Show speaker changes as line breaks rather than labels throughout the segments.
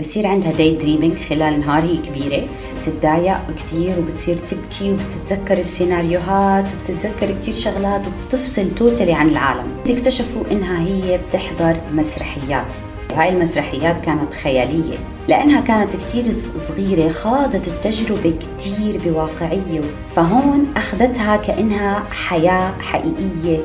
بصير عندها daydreaming خلال النهار هي كبيرة بتتضايق كثير وبتصير تبكي وبتتذكر السيناريوهات وبتتذكر كثير شغلات وبتفصل totally عن العالم. اكتشفوا إنها هي بتحضر مسرحيات. هاي المسرحيات كانت خيالية لأنها كانت كتير صغيرة خاضت التجربة كتير بواقعية فهون أخذتها كأنها حياة حقيقية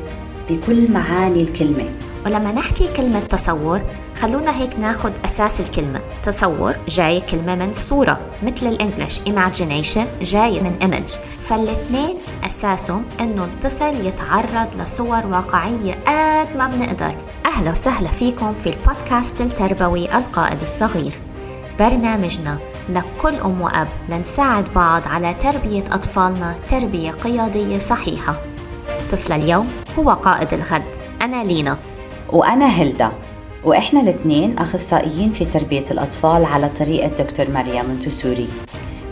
بكل معاني الكلمة.
ولما نحكي كلمة تصور خلونا هيك ناخد أساس الكلمة. تصور جاي كلمة من صورة مثل الإنجليش imagination جاي من image. فالاثنين أساسهم إنه الطفل يتعرض لصور واقعية قد ما بنقدر. أهلا وسهلا فيكم في البودكاست التربوي القائد الصغير. برنامجنا لكل أم وأب لنساعد بعض على تربية أطفالنا تربية قيادية صحيحة. طفل اليوم هو قائد الغد. أنا لينا.
وأنا هيلدا وإحنا الاثنين أخصائيين في تربية الأطفال على طريقة دكتور مريم منتسوري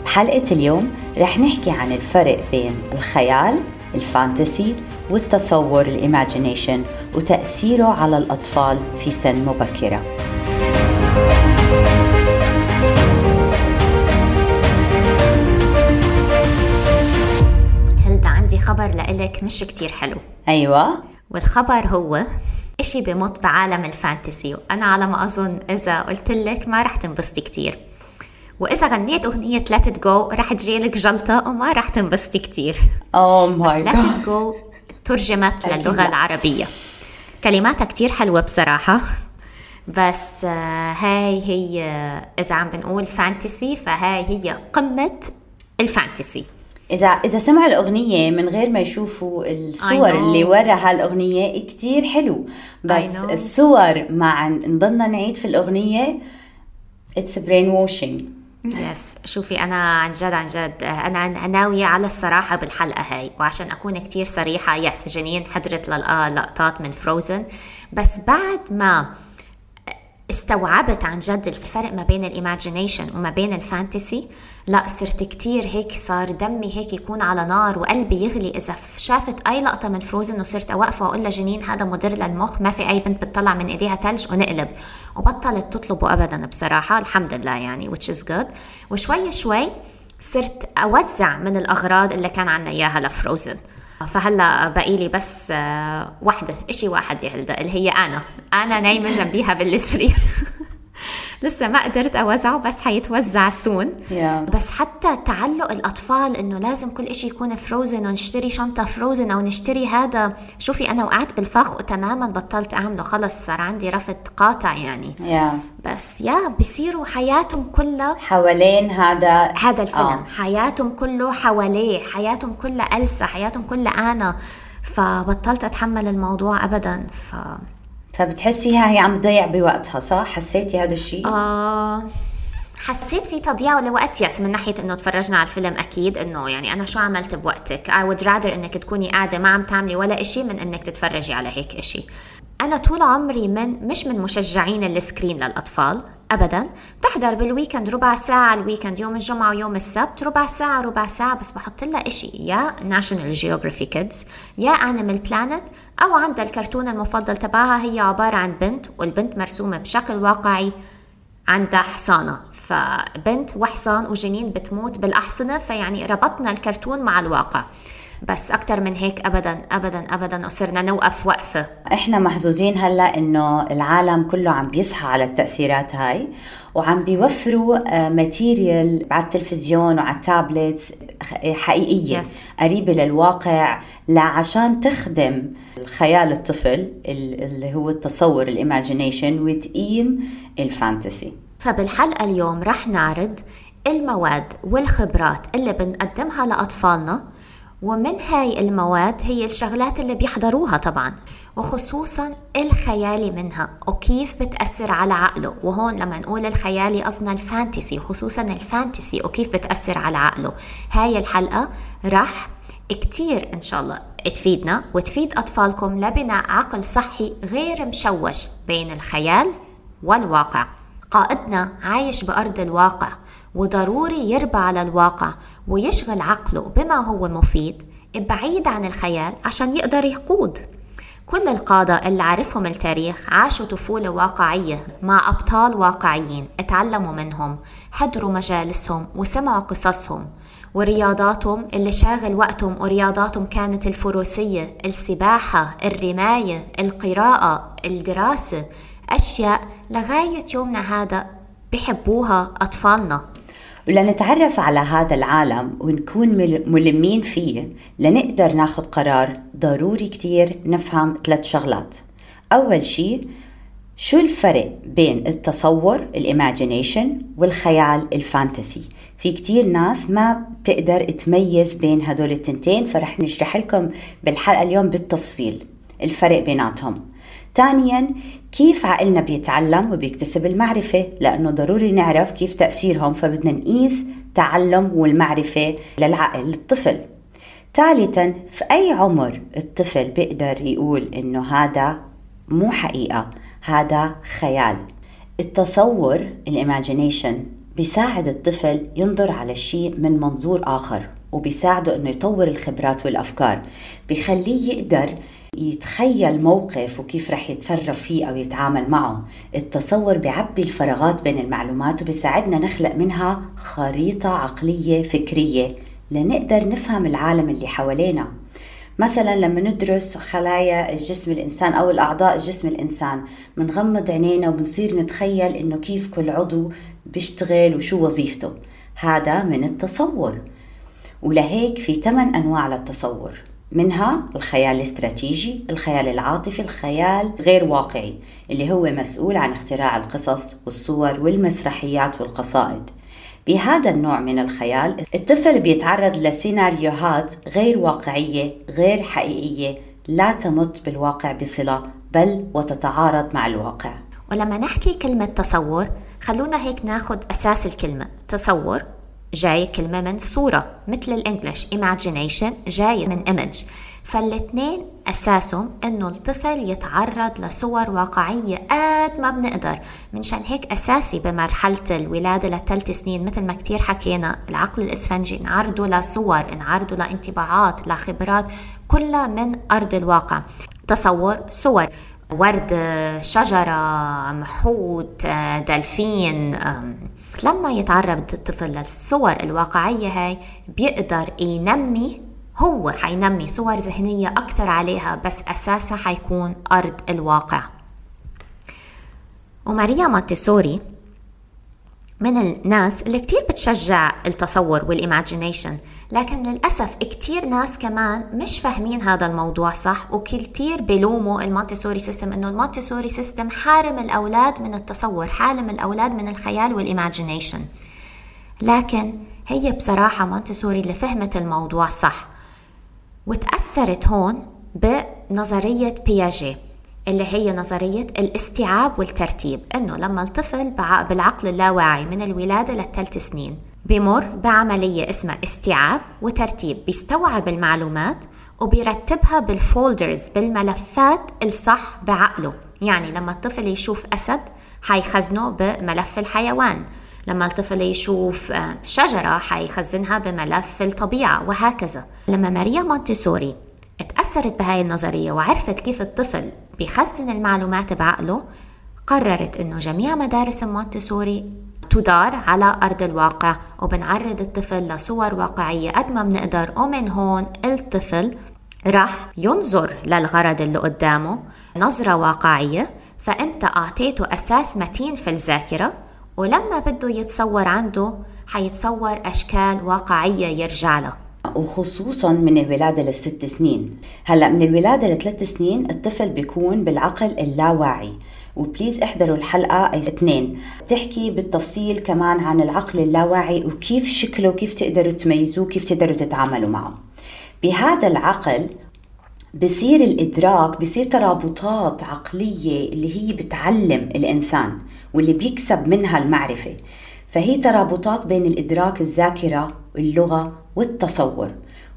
بحلقة اليوم رح نحكي عن الفرق بين الخيال ال fantasy والتصور ال imagination وتأثيره على الأطفال في سن مبكرة.
هلدا عندي خبر لإلك مش كتير حلو.
أيوة.
والخبر هو إشي بموت بعالم ال fantasy وأنا على ما أظن إذا قلت لك ما رح تنبسطي كتير. وإذا غنيت أغنية Let It Go رح تجيلك جلطة وما رح تنبسطي كتير.
oh my
Let It Go ترجمت للغة العربية. كلماتها كتير حلوة بصراحة. بس آه، هاي هي إذا عم بنقول fantasy فهاي هي قمة ال fantasy.
إذا إذا سمعوا الأغنية من غير ما يشوفوا الصور اللي ورا هالأغنية كتير حلو. بس الصور مع نضلنا نعيد في الأغنية it's brainwashing
yes شوفي أنا عن جد عن جد أنا ناوية على الصراحة بالحلقة هاي وعشان أكون كتير صريحة yes جنين حضرت لقطات من Frozen بس بعد ما استوعبت عن جد الفرق ما بين ال imagination وما بين ال fantasy؟ لا صرت كتير هيك صار دمي هيك يكون على نار وقلبي يغلي. إذا شافت أي لقطة من فروزن وصرت اوقف وأقول لها جنين هذا مضر للمخ ما في أي بنت بتطلع من إيديها ثلج ونقلب. وبطلت تطلبه ابدا بصراحة الحمد لله يعني which is good. وشوي شوي صرت أوزع من الأغراض اللي كان عنا إياها لفروزن فهلا باقي لي بس آه، وحده إشي واحد يا هلدا اللي هي أنا. أنا نايمة جنبيها بالسرير. لسه ما قدرت أوزعه بس حيتوزع سون
yeah.
بس حتى تعلق الأطفال إنه لازم كل إشي يكون فروزن ونشتري شنطة فروزن أو نشتري هذا. شوفي أنا وقعت بالفخ وتماما بطلت أعمله. خلص صار عندي رفض قاطع يعني.
Yeah.
بس يا بصيروا حياتهم كلها
حوالين هذا
هذا الفيلم. آه. حياتهم كله حواليه حياتهم كلها ألسا حياتهم كلها أنا. فبطلت أتحمل الموضوع أبدا. ف
فبتحسيها هي عم تضيع بوقتها صح؟ حسيتي هذا الشيء؟
آه حسيت في تضييع لوقت yes من ناحية إنه تفرجنا على الفيلم أكيد إنه يعني أنا شو عملت بوقتك I would rather إنك تكوني قاعدة ما عم تعملي ولا إشي من إنك تتفرجي على هيك إشي أنا طول عمري من مش من مشجعين ال screen للأطفال ابدا. بحضر بال weekend ربع ساعة ال weekend يوم الجمعة ويوم السبت ربع ساعة ربع ساعة. بس بحط لها إشي يا ناشونال جيوغرافيك كيدز يا انيمال بلانت أو عندها الكرتون المفضل تبعها هي عبارة عن بنت والبنت مرسومة بشكل واقعي عندها حصانة. فبنت وحصان وجنين بتموت بالأحصنة فيعني ربطنا الكرتون مع الواقع. بس أكتر من هيك أبدا أبدا أبدا وصرنا نوقف وقفة
إحنا محظوظين هلأ إنه العالم كله عم بيصحى على التأثيرات هاي وعم بيوفروا material على التلفزيون وعلى ال tablets حقيقية
Yes.
قريبة للواقع لعشان تخدم خيال الطفل اللي هو التصور ال imagination وتقيم ال fantasy
فبالحلقة اليوم رح نعرض المواد والخبرات اللي بنقدمها لأطفالنا ومن هاي المواد هي الشغلات اللي بيحضروها طبعا وخصوصا الخيالي منها وكيف بتأثر على عقله. وهون لما نقول الخيالي قصدنا ال fantasy خصوصا ال fantasy وكيف بتأثر على عقله. هاي الحلقة رح كتير إن شاء الله تفيدنا وتفيد أطفالكم لبناء عقل صحي غير مشوش بين الخيال والواقع. قائدنا عايش بأرض الواقع وضروري يربى على الواقع ويشغل عقله بما هو مفيد بعيد عن الخيال عشان يقدر يقود. كل القادة اللي عرفهم التاريخ عاشوا طفولة واقعية مع أبطال واقعيين اتعلموا منهم حضروا مجالسهم وسمعوا قصصهم. ورياضاتهم اللي شاغل وقتهم ورياضاتهم كانت الفروسية السباحة الرماية القراءة الدراسة أشياء لغاية يومنا هذا بحبوها أطفالنا.
ولنتعرف على هذا العالم ونكون ملمين فيه لنقدر ناخد قرار ضروري كتير نفهم ثلاث شغلات. أول شيء شو الفرق بين التصور ال imagination والخيال ال fantasy؟ في كتير ناس ما بتقدر تميز بين هدول التنتين فرح نشرح لكم بالحلقة اليوم بالتفصيل الفرق بيناتهم. ثانيا كيف عقلنا بيتعلم وبيكتسب المعرفة؟ لأنه ضروري نعرف كيف تأثيرهم فبدنا نقيس تعلم والمعرفة للعقل الطفل ثالثا في أي عمر الطفل بيقدر يقول إنه هذا مو حقيقة هذا خيال؟ التصور الإيماجينيشن بيساعد الطفل ينظر على الشيء من منظور آخر وبيساعده إنه يطور الخبرات والأفكار. بخليه يقدر يتخيل موقف وكيف رح يتصرف فيه أو يتعامل معه. التصور بيعبي الفراغات بين المعلومات وبيساعدنا نخلق منها خريطة عقلية فكرية لنقدر نفهم العالم اللي حوالينا. مثلا لما ندرس خلايا الجسم الإنسان أو الأعضاء الجسم الإنسان بنغمض عينينا وبنصير نتخيل إنه كيف كل عضو بيشتغل وشو وظيفته. هذا من التصور. ولهيك في ثمان أنواع للتصور. منها الخيال الاستراتيجي الخيال العاطفي الخيال غير واقعي اللي هو مسؤول عن اختراع القصص والصور والمسرحيات والقصائد. بهذا النوع من الخيال الطفل بيتعرض لسيناريوهات غير واقعية غير حقيقية لا تمت بالواقع بصلة بل وتتعارض مع الواقع.
ولما نحكي كلمة تصور خلونا هيك ناخد أساس الكلمة تصور. جاي كلمة من صورة مثل الإنجليش imagination جاي من image. فالاثنين أساسهم إنه الطفل يتعرض لصور واقعية قد ما بنقدر. منشان هيك أساسي بمرحلة الولادة لثلاث سنين مثل ما كتير حكينا العقل الإسفنجي نعرضه لصور نعرضه لانطباعات لخبرات كلها من أرض الواقع. تصور صور. ورد شجرة حوت دلفين لما يتعرض الطفل للصور الواقعية هاي بيقدر ينمي هو حينمي صور ذهنية أكتر عليها بس أساسها حيكون أرض الواقع. وماريا مونتيسوري من الناس اللي كتير بتشجع التصور وال imagination. لكن للأسف كتير ناس كمان مش فاهمين هذا الموضوع صح؟ وكتير بلوموا المونتيسوري system إنه المونتيسوري system حارم الأولاد من التصور حارم الأولاد من الخيال وال imagination. لكن هي بصراحة مونتيسوري اللي فهمت الموضوع صح. وتأثرت هون بنظرية بياجي اللي هي نظرية الاستيعاب والترتيب إنه لما الطفل بالعقل اللاواعي من الولادة للثلاث سنين بمر بعملية اسمها استيعاب وترتيب. بيستوعب المعلومات وبيرتبها بال folders بالملفات الصح بعقله. يعني لما الطفل يشوف أسد حيخزنه بملف الحيوان. لما الطفل يشوف آه، شجرة حيخزنها بملف الطبيعة وهكذا. لما ماريا مونتيسوري اتأثرت بهاي النظرية وعرفت كيف الطفل بيخزن المعلومات بعقله قررت إنه جميع مدارس مونتيسوري تدار على أرض الواقع. وبنعرض الطفل لصور واقعية قد ما بنقدر ومن هون الطفل راح ينظر للغرض اللي قدامه. نظرة واقعية فأنت أعطيته أساس متين في الذاكرة ولما بده يتصور عنده حيتصور أشكال واقعية يرجع لها
وخصوصا من الولادة للست سنين. هلأ من الولادة لثلاث سنين الطفل بيكون بالعقل اللاواعي. وبليز احضروا الحلقة اثنين. بتحكي بالتفصيل كمان عن العقل اللاواعي وكيف شكله كيف تقدروا تميزوه كيف تقدروا تتعاملوا معه. بهذا العقل بصير الإدراك بصير ترابطات عقلية اللي هي بتعلم الإنسان واللي بيكسب منها المعرفة. فهي ترابطات بين الإدراك الذاكرة اللغة والتصور.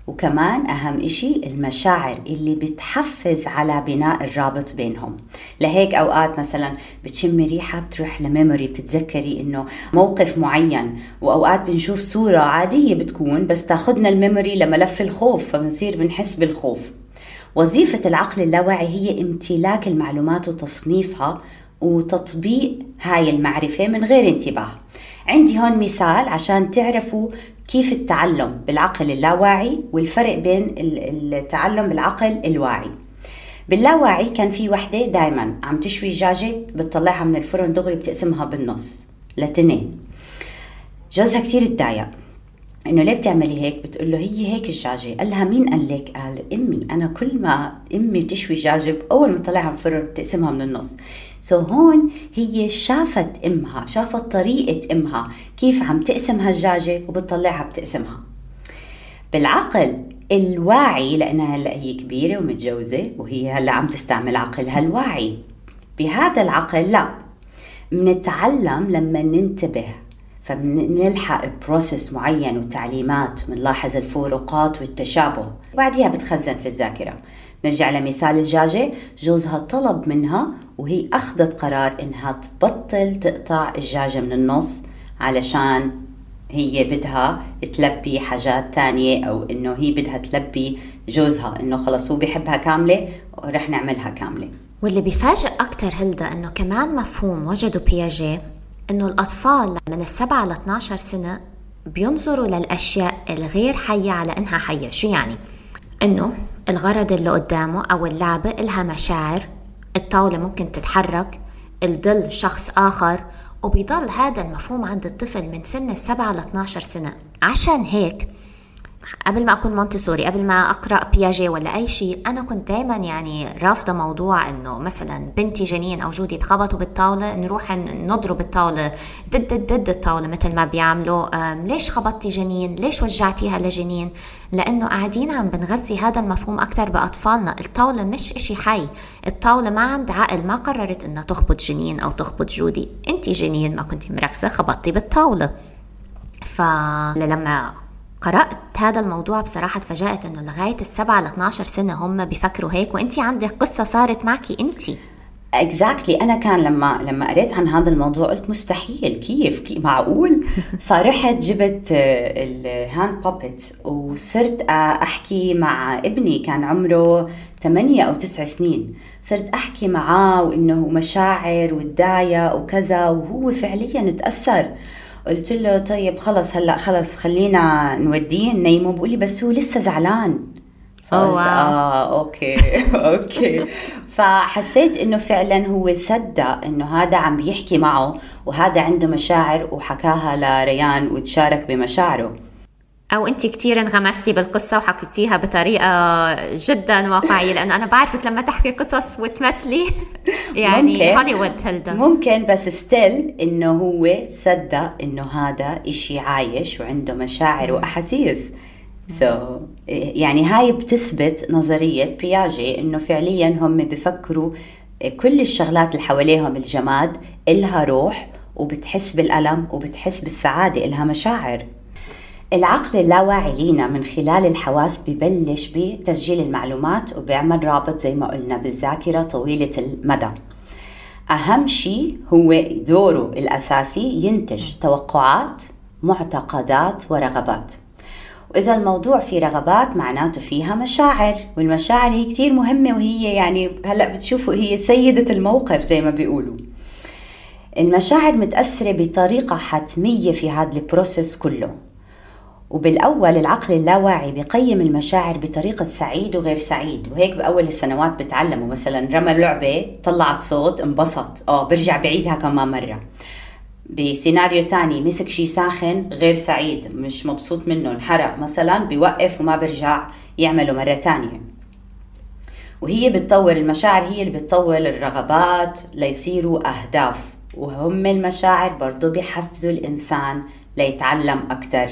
وكمان أهم إشي المشاعر اللي بتحفز على بناء الرابط بينهم. لهيك أوقات مثلا بتشمي ريحة بتروح لميموري بتتذكري إنه موقف معين. وأوقات بنشوف صورة عادية بتكون بس تاخدنا الميموري لملف الخوف فبنصير بنحس بالخوف. وظيفة العقل اللاواعي هي امتلاك المعلومات وتصنيفها وتطبيق هاي المعرفة من غير انتباه. عندي هون مثال عشان تعرفوا كيف التعلم بالعقل اللاواعي والفرق بين التعلم بالعقل الواعي. باللاواعي كان في وحدة دايما عم تشوي دجاجة بتطلعها من الفرن دغري بتقسمها بالنص لتنين. جوزها كثير تضايق. إنه ليه بتعملي هيك؟ بتقول له هي هيك الدجاجه قال لها مين قال لك؟ قال أمي. أنا كل ما أمي تشوي دجاجه اول ما تطلعها من الفرن بتقسمها من النص. سو so هون هي شافت أمها شافت طريقة أمها كيف عم تقسم هالدجاجه وبتطلعها بتقسمها. بالعقل الواعي لأنها هلأ هي كبيرة ومتجوزة وهي هلأ عم تستعمل عقلها الواعي بهذا العقل لا. منتعلم لما ننتبه فبنلحق بروسس معين وتعليمات بنلاحظ الفروقات والتشابه. وبعديها بتخزن في الذاكرة. نرجع لمثال الدجاجة جوزها طلب منها وهي أخذت قرار إنها تبطل تقطع الدجاجة من النص علشان هي بدها تلبي حاجات تانية أو إنه هي بدها تلبي جوزها إنه خلص هو بيحبها كاملة ورح نعملها كاملة.
واللي بيفاجئ أكتر هلدا إنه كمان مفهوم وجدوا بياجي إنه الأطفال من السبعة ل 12 سنة بينظروا للأشياء الغير حية على إنها حية، شو يعني؟ إنه الغرض اللي قدامه أو اللعبة إلها مشاعر، الطاولة ممكن تتحرك، الظل شخص آخر، وبيضل هذا المفهوم عند الطفل من سن السبعة ل 12 سنة، عشان هيك قبل ما أكون مونتسوري قبل ما أقرأ بياجي ولا أي شيء أنا كنت دائما يعني رافضة موضوع إنه مثلا بنتي جنين أو جودي تخبطوا بالطاولة نروح نضرب الطاولة ضد ضد الطاولة مثل ما بيعملوا. ليش خبطتي جنين؟ ليش وجعتيها لجنين؟ لأنه قاعدين عم بنغذي هذا المفهوم أكثر بأطفالنا. الطاولة مش إشي حي. الطاولة ما عند عقل ما قررت إنها تخبط جنين أو تخبط جودي انت جنين ما كنتي مركزة خبطتي بالطاولة. فلما قرأت هذا الموضوع بصراحة تفاجأت إنه لغاية السبعة ل 12 سنة هم بيفكروا هيك وانت عندك قصة صارت معك انت
exactly. أنا كان لما لما قريت عن هذا الموضوع قلت مستحيل كيف, كيف معقول؟ فرحت جبت ال hand puppet وصرت أحكي مع ابني كان عمره ثمانية أو تسع سنين. صرت أحكي معاه وإنه مشاعر وتضايق وكذا وهو فعليا تأثر. قلت له طيب خلص هلا خلص خلينا نوديه ننيمه بقول لي بس هو لسه زعلان.
أوه
آه okay okay. فحسيت إنه فعلا هو صدق إنه هذا عم بيحكي معه وهذا عنده مشاعر وحكاها لريان وتشارك بمشاعره.
أو أنت كثير انغمستي بالقصة وحكيتيها بطريقة جدا واقعية لأنه أنا بعرفك لما تحكي قصص وتمثلي. يعني ممكن. هوليوود هلدا.
ممكن بس still إنه هو صدق إنه هذا إشي عايش وعنده مشاعر وأحاسيس. so, يعني هاي بتثبت نظرية بياجي إنه فعليا هم بفكروا كل الشغلات اللي حواليهم الجماد إلها روح وبتحس بالألم وبتحس بالسعادة إلها مشاعر. العقل اللاواعي لينا من خلال الحواس ببلش بتسجيل المعلومات وبيعمل رابط زي ما قلنا بالذاكرة طويلة المدى. أهم شيء هو دوره الأساسي ينتج توقعات معتقدات ورغبات. وإذا الموضوع فيه رغبات معناته فيها مشاعر والمشاعر هي كتير مهمة وهي يعني هلأ بتشوفوا هي سيدة الموقف زي ما بيقولوا. المشاعر متأثرة بطريقة حتمية في هذا البروسيس كله. وبالأول العقل اللاواعي بيقيم المشاعر بطريقة سعيد وغير سعيد. وهيك بأول السنوات بتعلموا. مثلا رمى لعبة طلعت صوت انبسط. آه برجع بعيدها كمان مرة. بسيناريو تاني مسك شي ساخن غير سعيد مش مبسوط منه انحرق مثلا بيوقف وما برجع يعمله مرة تانية. وهي بتطور المشاعر هي اللي بتطور الرغبات ليصيروا أهداف. وهم المشاعر برضو بيحفزوا الإنسان ليتعلم أكتر.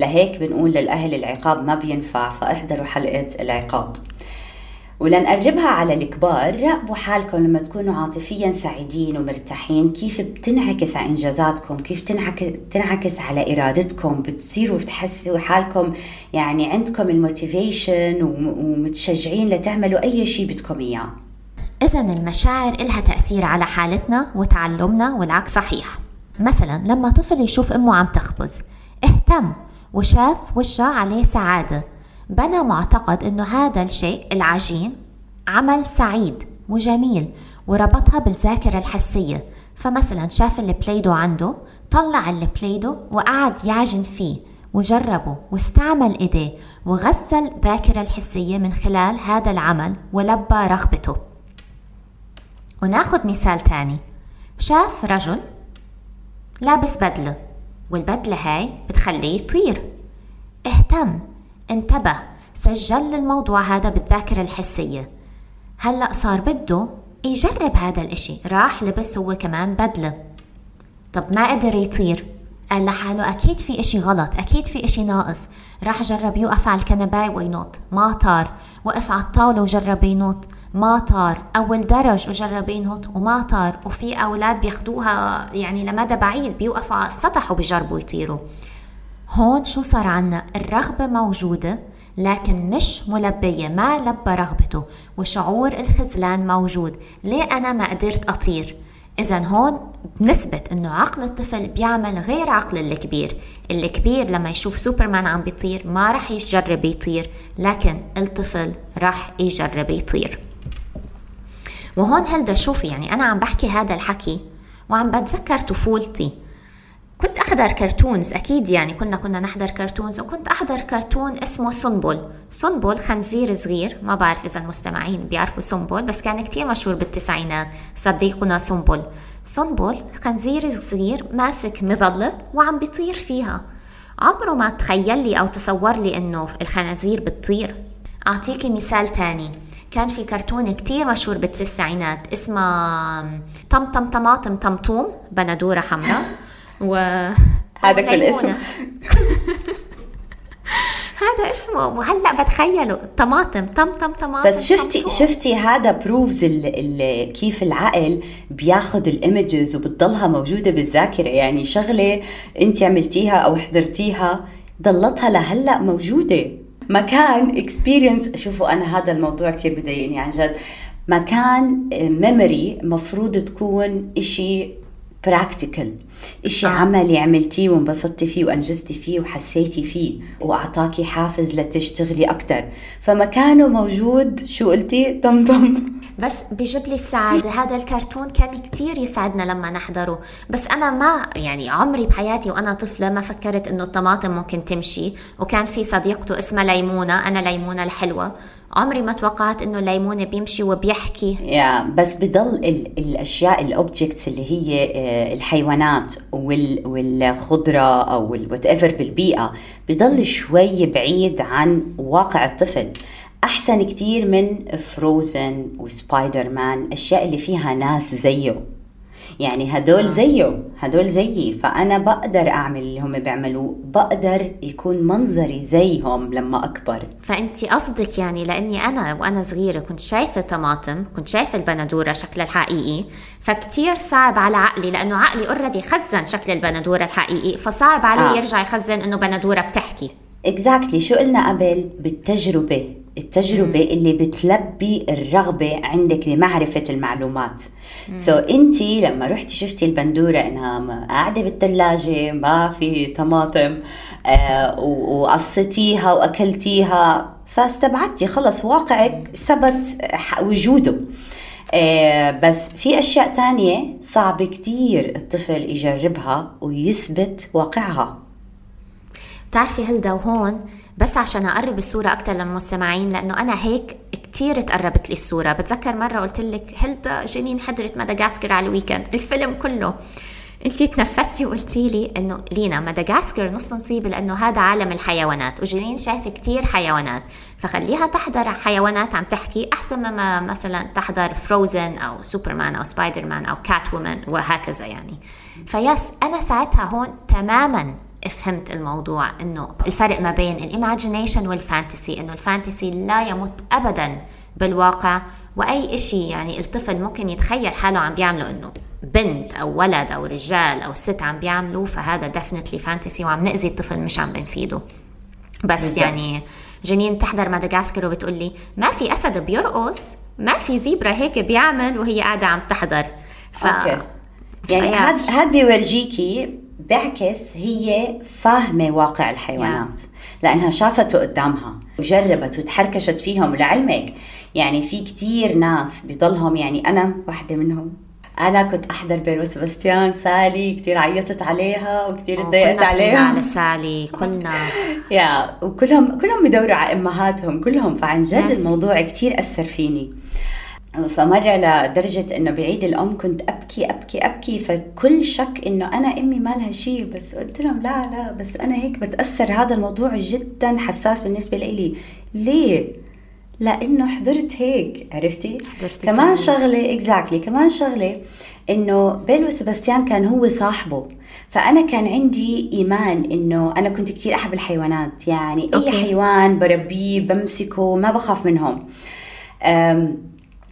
لهيك بنقول للأهل العقاب ما بينفع فاحضروا حلقة العقاب. ولنقربها على الكبار راقبوا حالكم لما تكونوا عاطفيا سعيدين ومرتاحين. كيف بتنعكس على إنجازاتكم؟ كيف تنعكس على إرادتكم؟ بتصيروا بتحسوا حالكم يعني عندكم ال motivation ومتشجعين لتعملوا أي شيء بدكم إياه.
اذا المشاعر إلها تأثير على حالتنا وتعلمنا والعكس صحيح. مثلا لما طفل يشوف أمه عم تخبز اهتم وشاف وشها عليه سعادة. بنى معتقد إنه هذا الشيء العجين عمل سعيد وجميل وربطها بالذاكرة الحسية. فمثلا شاف ال play dough عنده طلع البلايدو وقعد يعجن فيه وجربه واستعمل إيديه وغذى الذاكرة الحسية من خلال هذا العمل ولبى رغبته. وناخد مثال تاني. شاف رجل لابس بدلة. والبدلة هاي بتخليه يطير. اهتم انتبه سجل الموضوع هذا بالذاكرة الحسية. هلأ صار بده يجرب هذا الإشي راح لبس هو كمان بدلة. طب ما قدر يطير؟ قال لحاله أكيد في إشي غلط أكيد في إشي ناقص. راح جرب يوقف على الكنباي وينط ما طار. وقف على الطاولة وجرب ينط. ما طار أول درج وجرب ينط وما طار وفي أولاد بياخدوها يعني لمدى بعيد بيوقفوا على السطح وبيجربوا يطيروا. هون شو صار عنا؟ الرغبة موجودة لكن مش ملبية ما لبى رغبته وشعور الخذلان موجود. ليه أنا ما قدرت أطير؟ إذا هون بنثبت إنه عقل الطفل بيعمل غير عقل الكبير. الكبير لما يشوف سوبرمان عم بيطير ما رح يجرب يطير لكن الطفل رح يجرب يطير. وهون هلدا شوفي يعني أنا عم بحكي هذا الحكي وعم بتذكر طفولتي. كنت أحضر كرتونز أكيد يعني كنا كنا نحضر كرتونز وكنت أحضر كرتون اسمه سنبل سنبل خنزير صغير ما بعرف إذا المستمعين بيعرفوا سنبل بس كان كتير مشهور بالتسعينات صديقنا سنبل سنبل خنزير صغير ماسك مظلة وعم بيطير فيها. عمره ما تخيل لي أو تصور لي إنه الخنازير بتطير. أعطيكي مثال تاني. كان في كرتون كتير مشهور بالتسعينات اسمه طم طم طماطم طمطوم بندورة حمراء. و
هذا كل اسم
هذا اسمه. وهلأ بتخيله طماطم طم طم طماطم
بس شفتي طم شفتي هذا بروفز ال ال كيف العقل بياخذ ال images وبتضلها موجودة بالذاكرة؟ يعني شغلة انت عملتيها أو حضرتيها ضلتها لهلأ موجودة. مكان experience شوفوا أنا هذا الموضوع كثير بضايقني عن جد. مكان memory مفروض تكون إشي practical إشي آه. عملي عملتيه وانبسطتي فيه وأنجزتي فيه وحسيتي فيه وأعطاكي حافز لتشتغلي أكثر فمكانه موجود شو قلتي؟ طمطم.
بس بيجيب لي السعادة هذا الكرتون كان كتير يسعدنا لما نحضره. بس أنا ما يعني عمري بحياتي وأنا طفلة ما فكرت إنه الطماطم ممكن تمشي. وكان في صديقته اسمها ليمونة أنا ليمونة الحلوة. عمري ما توقعت إنه ليمونه بيمشي وبيحكي.
yeah, بس بضل ال الأشياء ال objects اللي هي آه، الحيوانات وال والخضرة أو ال whatever بالبيئة بضل شوي بعيد عن واقع الطفل. أحسن كتير من Frozen و Spider-Man الاشياء اللي فيها ناس زيه. يعني هدول آه. زيه هدول زيي. فأنا بقدر أعمل اللي هم بيعملوه. بقدر يكون منظري زيهم لما أكبر.
فأنت قصدك يعني لأني أنا وأنا صغيرة كنت شايفة طماطم كنت شايفة البندورة شكلها الحقيقي. فكتير صعب على عقلي لأنه عقلي already خزن شكل البندورة الحقيقي. فصعب عليه آه. يرجع يخزن إنه بندورة بتحكي.
exactly. شو قلنا قبل؟ بالتجربة. التجربة مم. اللي بتلبي الرغبة عندك بمعرفة المعلومات. so انت لما رحتي شفتي البندورة انها قاعدة بالثلاجة ما في طماطم آه وقصتيها وأكلتيها فاستبعدتي. خلص واقعك ثبت وجوده. آه بس في أشياء تانية صعب كتير الطفل يجربها ويثبت واقعها.
بتعرفي هلدا وهون بس عشان أقرب الصورة أكثر للمستمعين لأنه أنا هيك كثير تقربت لي الصورة. بتذكر مرة قلت لك هلدا جنين حضرت مدغاسكر على ال weekend. الفيلم كله. انت تنفستي وقلتي لي إنه لينا مدغاسكر نص مصيبة لأنه هذا عالم الحيوانات وجنين شايفه كثير حيوانات. فخليها تحضر حيوانات عم تحكي أحسن مما مثلا تحضر Frozen أو سوبرمان أو سبايدر مان أو Catwoman وهكذا يعني. ف yes أنا ساعتها هون تماما فهمت الموضوع إنه الفرق ما بين ال imagination وال fantasy إنه ال fantasy لا يمت ابدا بالواقع وأي إشي يعني الطفل ممكن يتخيل حاله عم بيعمله إنه بنت أو ولد أو رجال أو ست عم بيعملوا فهذا definitely fantasy وعم نأذي الطفل مش عم بنفيده بس بالزبط. يعني جنين تحضر مدغاسكر وبتقول لي ما في أسد بيرقص ما في zebra هيك بيعمل وهي قاعدة عم تحضر
ف... okay. يعني هذا هذا بيورجيكي بعكس هي فاهمة واقع الحيوانات. لأنها شافته قدامها وجربت وتحركشت فيهم ولعلمك يعني في كتير ناس بضلهم يعني أنا واحدة منهم. أنا كنت أحضر بيل وسباستيان سالي كثير عيطت عليها وكثير تضايقت عليها.
على سالي كلنا
يا وكلهم كلهم بدوروا على أمهاتهم كلهم. فعن جد yes. الموضوع كثير أثر فيني. فمرة لدرجة إنه بعيد الأم كنت أبكي أبكي أبكي فكل شك إنه أنا أمي ما لها شيء بس قلت لهم لا لا بس أنا هيك بتأثر هذا الموضوع جدا حساس بالنسبة لي ليه؟ لأنه حضرت هيك عرفتي؟ حضرتي كمان سنة. شغلة exactly كمان شغلة إنه بيل وسباستيان كان هو صاحبه فأنا كان عندي إيمان إنه أنا كنت كثير أحب الحيوانات يعني okay. اي حيوان بربيه بمسكه ما بخاف منهم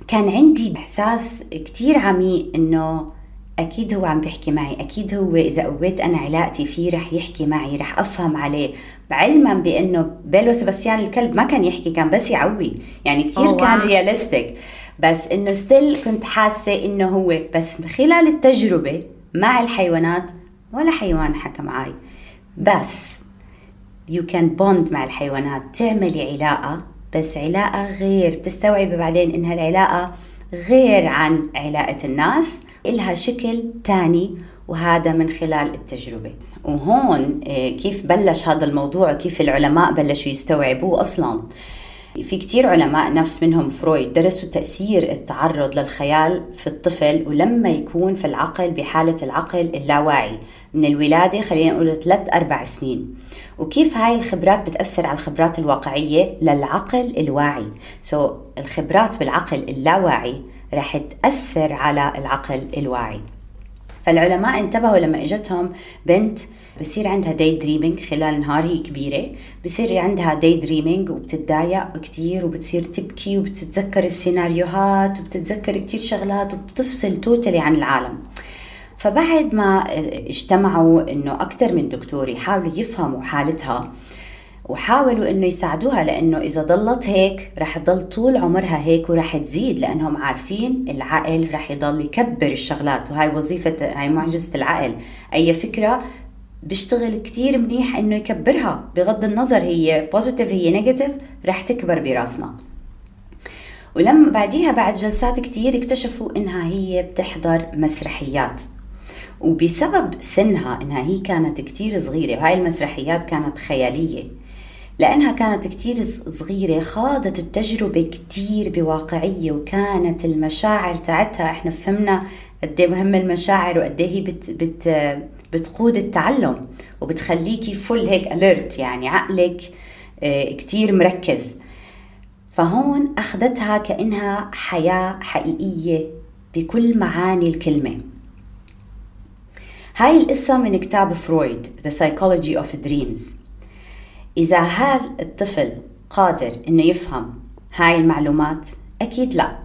كان عندي إحساس كثير عميق إنه أكيد هو عم بيحكي معي أكيد هو إذا قويت أنا علاقتي فيه رح يحكي معي رح أفهم عليه. علما بإنه بيل وسباستيان الكلب ما كان يحكي كان بس يعوي. يعني كثير oh, كان realistic بس إنه still كنت حاسة إنه هو بس خلال التجربة مع الحيوانات ولا حيوان حكى معي بس you can bond مع الحيوانات تعملي علاقة بس علاقة غير بتستوعبي بعدين إنها العلاقة غير عن علاقة الناس إلها شكل تاني وهذا من خلال التجربة. وهون آه، كيف بلش هذا الموضوع؟ وكيف العلماء بلشوا يستوعبوه أصلا؟ في كتير علماء نفس منهم فرويد درسوا تأثير التعرض للخيال في الطفل ولما يكون في العقل بحالة العقل اللاواعي. من الولادة خلينا نقول ثلاث أربع سنين. وكيف هاي الخبرات بتأثر على الخبرات الواقعية للعقل الواعي؟ so, الخبرات بالعقل اللاواعي رح تأثر على العقل الواعي. فالعلماء انتبهوا لما إجتهم بنت بصير عندها daydreaming خلال النهار هي كبيرة. بصير عندها daydreaming وبتتضايق كتير وبتصير تبكي وبتتذكر السيناريوهات وبتتذكر كتير شغلات وبتفصل totally عن العالم. فبعد ما اجتمعوا إنه أكثر من دكتور يحاولوا يفهموا حالتها وحاولوا إنه يساعدوها لإنه إذا ضلت هيك رح تضل طول عمرها هيك ورح تزيد لأنهم عارفين العقل رح يضل يكبر الشغلات. وهي وظيفة هاي معجزة العقل. أي فكرة بيشتغل كتير منيح إنه يكبرها. بغض النظر هي positive هي negative رح تكبر براسنا. ولما بعديها بعد جلسات كتير اكتشفوا إنها هي بتحضر مسرحيات. وبسبب سنها إنها هي كانت كتير صغيرة وهاي المسرحيات كانت خيالية. لأنها كانت كتير صغيرة خاضت التجربة كتير بواقعية وكانت المشاعر تاعتها إحنا فهمنا قد إيه مهم المشاعر وقد إيه هي بت بت بتقود التعلم وبتخليكي فل هيك اليرت يعني عقلك آه، كتير مركز. فهون أخذتها كأنها حياة حقيقية بكل معاني الكلمة. هاي القصة من كتاب فرويد The Psychology of Dreams إذا هذا الطفل قادر إنه يفهم هاي المعلومات؟ أكيد لا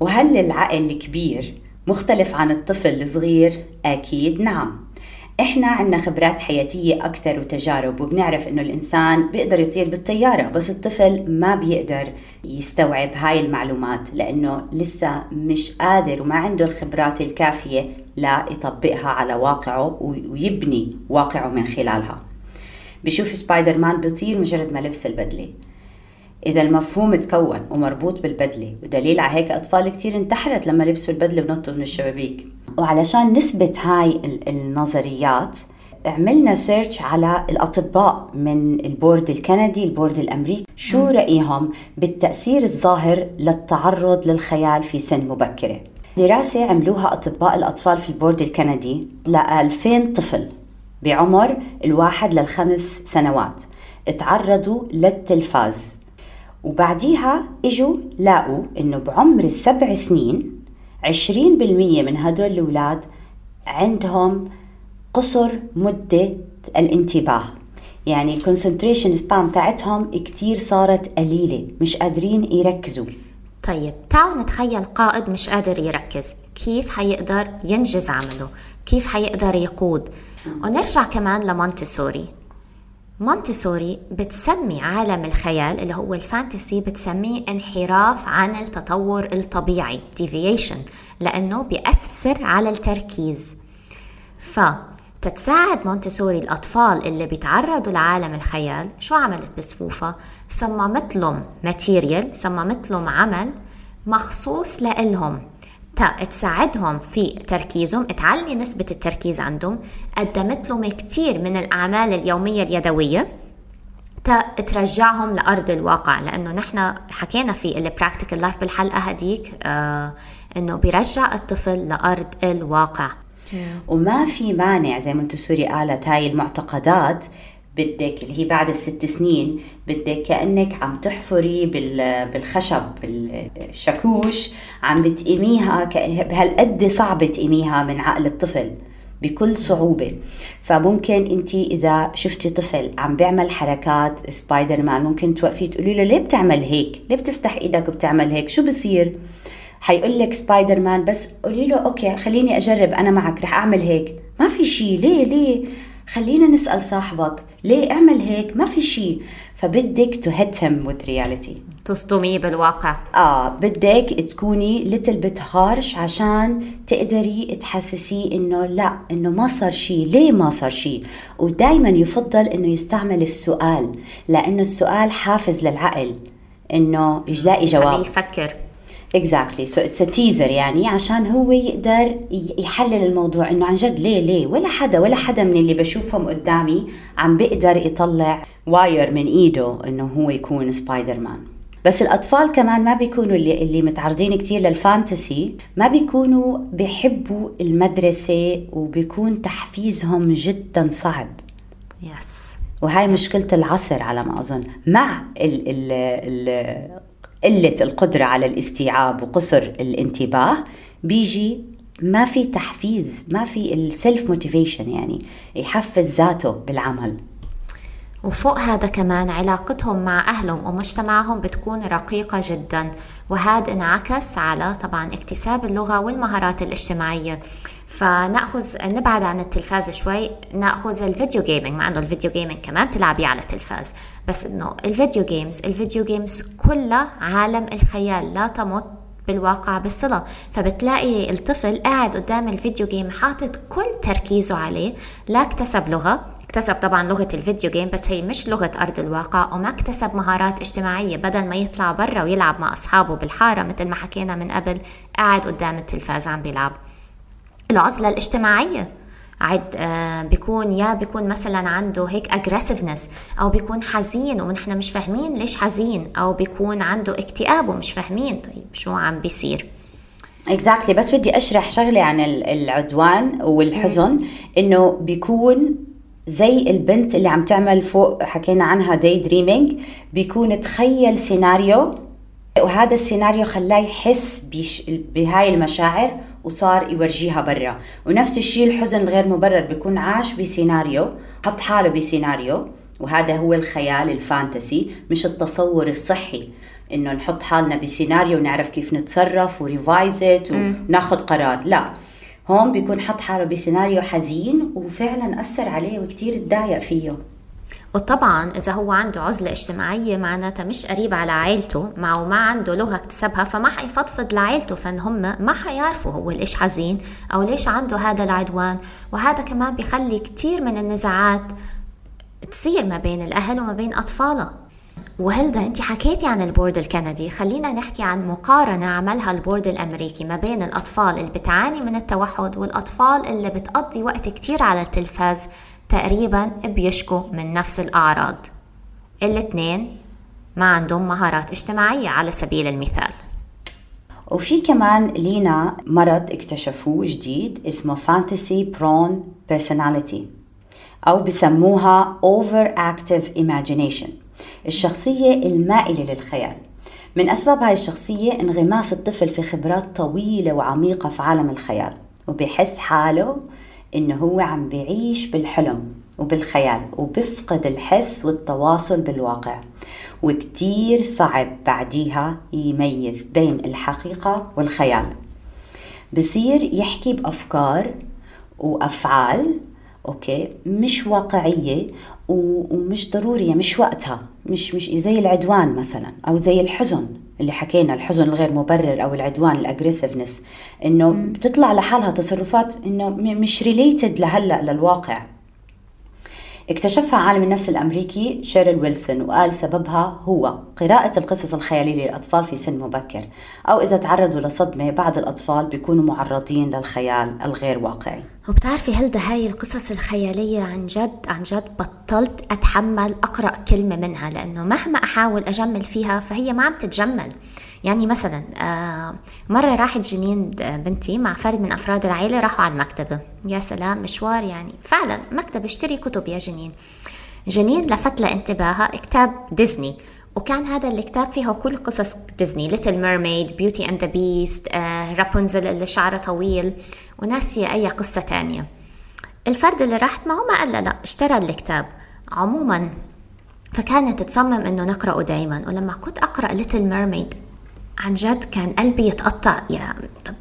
وهل العقل الكبير مختلف عن الطفل الصغير؟ أكيد نعم إحنا عنا خبرات حياتية أكثر وتجارب وبنعرف إنه الإنسان بيقدر يطير بالطيارة بس الطفل ما بيقدر يستوعب هاي المعلومات لأنه لسه مش قادر وما عنده الخبرات الكافية لا يطبقها على واقعه ويبني واقعه من خلالها. بشوف سبايدر مان بيطير مجرد ما لبس البدلة. إذا المفهوم تكون ومربوط بالبدلة ودليل على هيك أطفال كتير انتحرت لما لبسوا البدلة ونطوا من الشبابيك. وعلشان نثبت هاي النظريات عملنا search على الأطباء من ال board الكندي ال board الأمريكي. شو رأيهم بالتأثير الظاهر للتعرض للخيال في سن مبكرة؟ دراسة عملوها أطباء الأطفال في ال board الكندي ل 2000 طفل بعمر الواحد للخمس سنوات. تعرضوا للتلفاز. وبعديها إجوا لاقوا إنه بعمر السبع سنين 20% من هدول الأولاد عندهم قصر مدة الانتباه. يعني الكونسنتريشن سبان تاعتهم كتير صارت قليلة مش قادرين يركزوا.
طيب تعالوا نتخيل قائد مش قادر يركز. كيف حيقدر ينجز عمله؟ كيف حيقدر يقود؟ ونرجع كمان لمونتسوري. مونتسوري بتسمي عالم الخيال اللي هو ال fantasy بتسميه انحراف عن التطور الطبيعي deviation لأنه بيأثر على التركيز فلتساعد مونتسوري الأطفال اللي بيتعرضوا لعالم الخيال شو عملت بصفوفها؟ صممت لهم material صممت لهم عمل مخصوص لإلهم تساعدهم في تركيزهم تعلي نسبة التركيز عندهم. قدمت لهم كتير من الأعمال اليومية اليدوية. ترجعهم لأرض الواقع لأنه نحن حكينا في ال practical life بالحلقة هديك آه إنه بيرجع الطفل لأرض الواقع.
وما في مانع زي ما مونتسوري قالت هاي المعتقدات بدك اللي هي بعد الست سنين بدك كأنك عم تحفري بالخشب بالشاكوش عم بتقيميها بهالقد صعب تقيميها من عقل الطفل بكل صعوبة. فممكن انت إذا شفتي طفل عم بيعمل حركات سبايدر مان ممكن توقفي تقولي له ليه بتعمل هيك؟ ليه بتفتح إيدك وبتعمل هيك؟ شو بصير؟ حيقول لك سبايدر مان بس قولي له okay خليني أجرب أنا معك رح أعمل هيك. ما في شيء ليه ليه؟ خلينا نسأل صاحبك ليه اعمل هيك؟ ما في شيء فبدك to hit him with reality
تصدميه بالواقع.
آه بدك تكوني little bit harsh عشان تقدري تحسسيه إنه لا إنه ما صار شيء ليه ما صار شيء ودائما يفضل إنه يستعمل السؤال لأنه السؤال حافز للعقل إنه يلاقي جواب.
يفكر.
exactly so it's teaser يعني عشان هو يقدر يحلل الموضوع إنه عن جد ليه ليه؟ ولا حدا ولا حدا من اللي بشوفهم قدامي عم بيقدر يطلع wire من إيده إنه هو يكون سبايدر مان بس الأطفال كمان ما بيكونوا اللي اللي متعرضين كثير لل fantasy ما بيكونوا بيحبوا المدرسة وبيكون تحفيزهم جدا صعب.
yes
وهاي مشكلة العصر على ما أظن. مع ال ال ال قلة القدرة على الاستيعاب وقصر الانتباه بيجي ما في تحفيز ما في ال self motivation يعني يحفز ذاته بالعمل.
وفوق هذا كمان علاقتهم مع أهلهم ومجتمعهم بتكون رقيقة جدا. وهذا انعكس على طبعا اكتساب اللغة والمهارات الاجتماعية. فنأخذ نبعد عن التلفاز شوي. نأخذ ال video gaming مع إنه ال video gaming كمان تلعبي على التلفاز. بس إنه ال video games ال video games كلها عالم الخيال لا تمت بالواقع بالصلة. فبتلاقي الطفل قاعد قدام ال video game حاطط كل تركيزه عليه. لا اكتسب لغة اكتسب طبعا لغة ال video game بس هي مش لغة أرض الواقع وما اكتسب مهارات اجتماعية. بدل ما يطلع برا ويلعب مع أصحابه بالحارة مثل ما حكينا من قبل قاعد قدام التلفاز عم بيلعب. العزلة الاجتماعية عد آه بيكون يا بيكون مثلا عنده هيك aggressiveness أو بيكون حزين ونحن مش فاهمين ليش حزين أو بيكون عنده اكتئاب ومش فاهمين طيب شو عم بيصير
exactly exactly. بس بدي أشرح شغلة عن العدوان والحزن إنه بيكون زي البنت اللي عم تعمل فوق حكينا عنها daydreaming بيكون تخيل سيناريو وهذا السيناريو خلاه يحس بهاي المشاعر وصار يورجيها برا. ونفس الشيء الحزن الغير مبرر بيكون عاش بسيناريو حط حاله بسيناريو. وهذا هو الخيال الفانتسي مش التصور الصحي. إنه نحط حالنا بسيناريو ونعرف كيف نتصرف وريفايزت وناخذ قرار. لا. هون بيكون حط حاله بسيناريو حزين وفعلا أثر عليه وكثير تضايق فيه.
وطبعا إذا هو عنده عزلة اجتماعية معناتها مش قريب على عائلته مع وما عنده لغة اكتسبها فما حيفضفض لعائلته فإن هم ما حيعرفوا هو ليش حزين أو ليش عنده هذا العدوان. وهذا كمان بيخلي كتير من النزاعات تصير ما بين الأهل وما بين أطفالها وهلدا انت حكيتي عن ال board الكندي. خلينا نحكي عن مقارنة عملها ال board الأمريكي ما بين الأطفال اللي بتعاني من التوحد والأطفال اللي بتقضي وقت كتير على التلفاز. تقريبا بيشكوا من نفس الأعراض. الاثنين ما عندهم مهارات اجتماعية على سبيل المثال.
وفي كمان لينا مرض اكتشفوه جديد اسمه fantasy prone personality أو بسموها over active imagination الشخصية المائلة للخيال. من أسباب هاي الشخصية انغماس الطفل في خبرات طويلة وعميقة في عالم الخيال وبيحس حاله إنه هو عم بيعيش بالحلم وبالخيال وبفقد الحس والتواصل بالواقع. وكتير صعب بعديها يميز بين الحقيقة والخيال. بصير يحكي بأفكار وأفعال okay مش واقعية ومش ضرورية مش وقتها مش مش زي العدوان مثلا أو زي الحزن. اللي حكينا الحزن الغير مبرر أو العدوان ال aggressiveness إنه بتطلع لحالها تصرفات إنه مش related لهلا للواقع. اكتشفها عالم النفس الأمريكي شيرل ويلسون وقال سببها هو قراءة القصص الخيالية للأطفال في سن مبكر أو إذا تعرضوا لصدمة بعض الأطفال بيكونوا معرضين للخيال الغير واقعي.
وبتعرفي هلدا هاي القصص الخيالية عن جد عن جد بطلت أتحمل أقرأ كلمة منها؟ لأنه مهما أحاول أجمل فيها فهي ما عم تتجمل. يعني مثلا آه، مرة راحت جنين بنتي مع فرد من أفراد العائلة راحوا على المكتبة. يا سلام مشوار يعني. فعلا مكتبة اشتري كتب يا جنين. جنين لفت لانتباهها كتاب ديزني. وكان هذا الكتاب فيه كل قصص ديزني Little Mermaid Beauty and the Beast رابونزل اللي شعره طويل وناسية أي قصة تانية. الفرد اللي راحت معه ما قال لا اشترى الكتاب عموما. فكانت تصمم إنه نقرأه دائما ولما كنت أقرأ Little Mermaid عن جد كان قلبي يتقطع. يا طب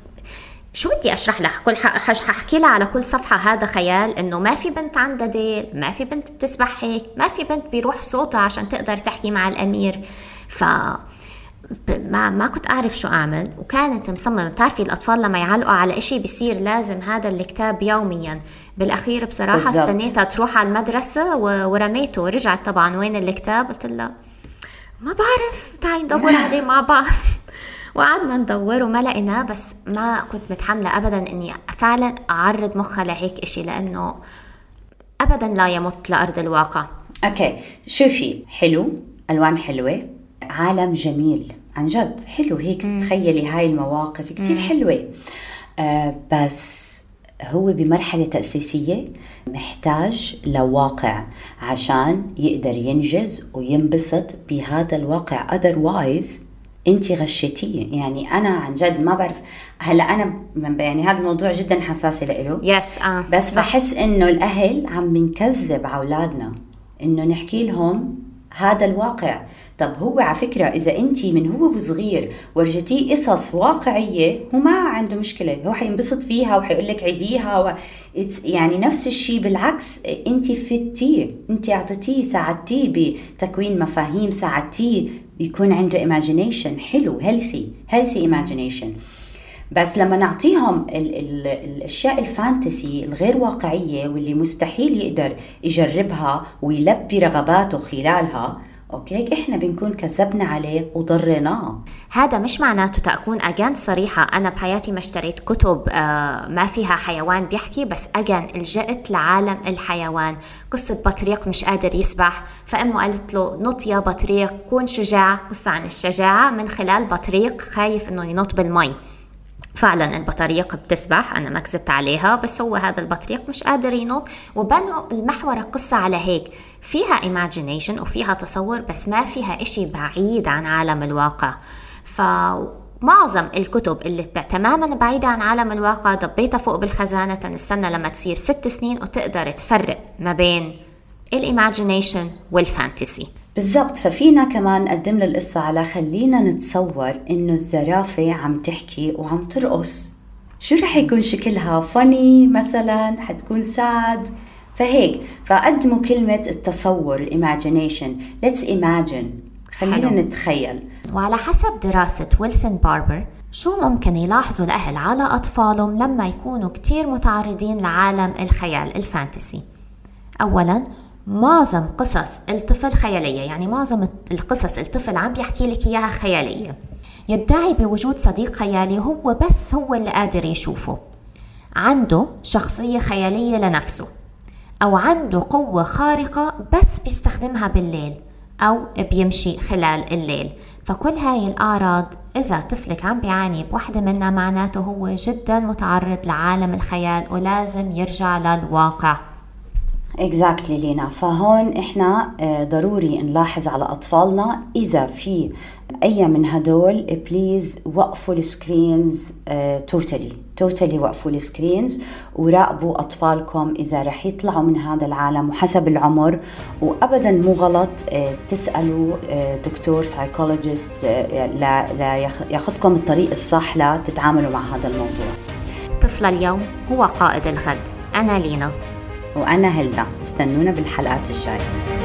شو بدي أشرح لها كل ححكي لها على كل صفحة هذا خيال إنه ما في بنت عندها ديل ما في بنت بتسبح هيك ما في بنت بيروح صوتها عشان تقدر تحكي مع الأمير. ف ما ما كنت أعرف شو أعمل وكانت مصممة. بتعرفي الأطفال لما يعلقوا على إشي بصير لازم هذا الكتاب يوميا. بالأخير بصراحة بالزبط. استنيتها تروح على المدرسة ورميته ورجعت طبعا. وين الكتاب؟ قلت لها ما بعرف. تعي ندور عليه مع بعض وقعدنا ندور وما لقيناه بس ما كنت متحملة أبدا إني فعلا أعرض مخها لهيك إشي لأنه أبدا لا يمت لأرض الواقع.
أوكي شوفي حلو ألوان حلوة عالم جميل عن جد حلو هيك تتخيلي هاي المواقف كتير حلوة. آه بس هو بمرحلة تأسيسية محتاج لواقع عشان يقدر ينجز وينبسط بهذا الواقع. Otherwise انت غشيتيه. يعني أنا عن جد ما بعرف. هلا أنا يعني هذا الموضوع جدا حساس له
يس آه
بس صح. بحس إنه الأهل عم بنكذب على أولادنا. إنه نحكي لهم هذا الواقع. طب هو على فكرة إذا أنت من هو وصغير ورجتيه قصص واقعية هو ما عنده مشكلة. هو حينبسط فيها وحيقول لك عيديها و... يعني نفس الشيء بالعكس أنت help تيه. أنت أعطيتيه ساعدتيه بتكوين مفاهيم ساعدتيه يكون عنده imagination. حلو healthy healthy imagination. بس لما نعطيهم ال ال الأشياء ال fantasy الغير واقعية واللي مستحيل يقدر يجربها ويلبي رغباته خلالها أوكي؟ إحنا بنكون كذبنا عليه وضريناه.
هذا مش معناته تكون أجان صريحة. أنا بحياتي ما اشتريت كتب آه ما فيها حيوان بيحكي بس أجان لجأت لعالم الحيوان. قصة بطريق مش قادر يسبح. فأمه قالت له نط يا بطريق كون شجاع. قصة عن الشجاعة من خلال بطريق خايف إنه ينط بالمي. فعلا البطريق بتسبح أنا ما كذبت عليها بس هو هذا البطريق مش قادر ينط وبنوا المحور القصة على هيك. فيها imagination وفيها تصور بس ما فيها إشي بعيد عن عالم الواقع. ف معظم الكتب اللي تماما بعيدة عن عالم الواقع ضبيتها فوق بالخزانة تنستنى لما تصير ست سنين وتقدر تفرق ما بين ال imagination وال fantasy
بالضبط. ففينا كمان نقدم القصة على خلينا نتصور إنه الزرافة عم تحكي وعم ترقص. شو رح يكون شكلها؟ funny مثلا؟ حتكون sad؟ فهيك. فقدموا كلمة التصور ال imagination let's imagine. خلينا حلو. نتخيل.
وعلى حسب دراسة ويلسون باربر شو ممكن يلاحظوا الأهل على أطفالهم لما يكونوا كتير متعرضين لعالم الخيال ال fantasy؟ أولا معظم قصص الطفل خيالية يعني معظم القصص الطفل عم بيحكي لك إياها خيالية. يدعي بوجود صديق خيالي هو بس هو اللي قادر يشوفه. عنده شخصية خيالية لنفسه أو عنده قوة خارقة بس بيستخدمها بالليل أو بيمشي خلال الليل. فكل هاي الأعراض إذا طفلك عم بيعاني بوحدة منها معناته هو جدا متعرض لعالم الخيال ولازم يرجع للواقع.
exactly لينا فهون إحنا آه، ضروري نلاحظ على أطفالنا إذا في أي من هدول please وقفوا ال screens totally totally وقفوا ال screens وراقبوا أطفالكم إذا رح يطلعوا من هذا العالم وحسب العمر. وابدا مو غلط آه، تسألوا آه، دكتور psychologist ياخذكم الطريق الصح لتتعاملوا مع هذا الموضوع.
طفل اليوم هو قائد الغد. أنا لينا.
وأنا هلدا استنونا بالحلقات الجاية.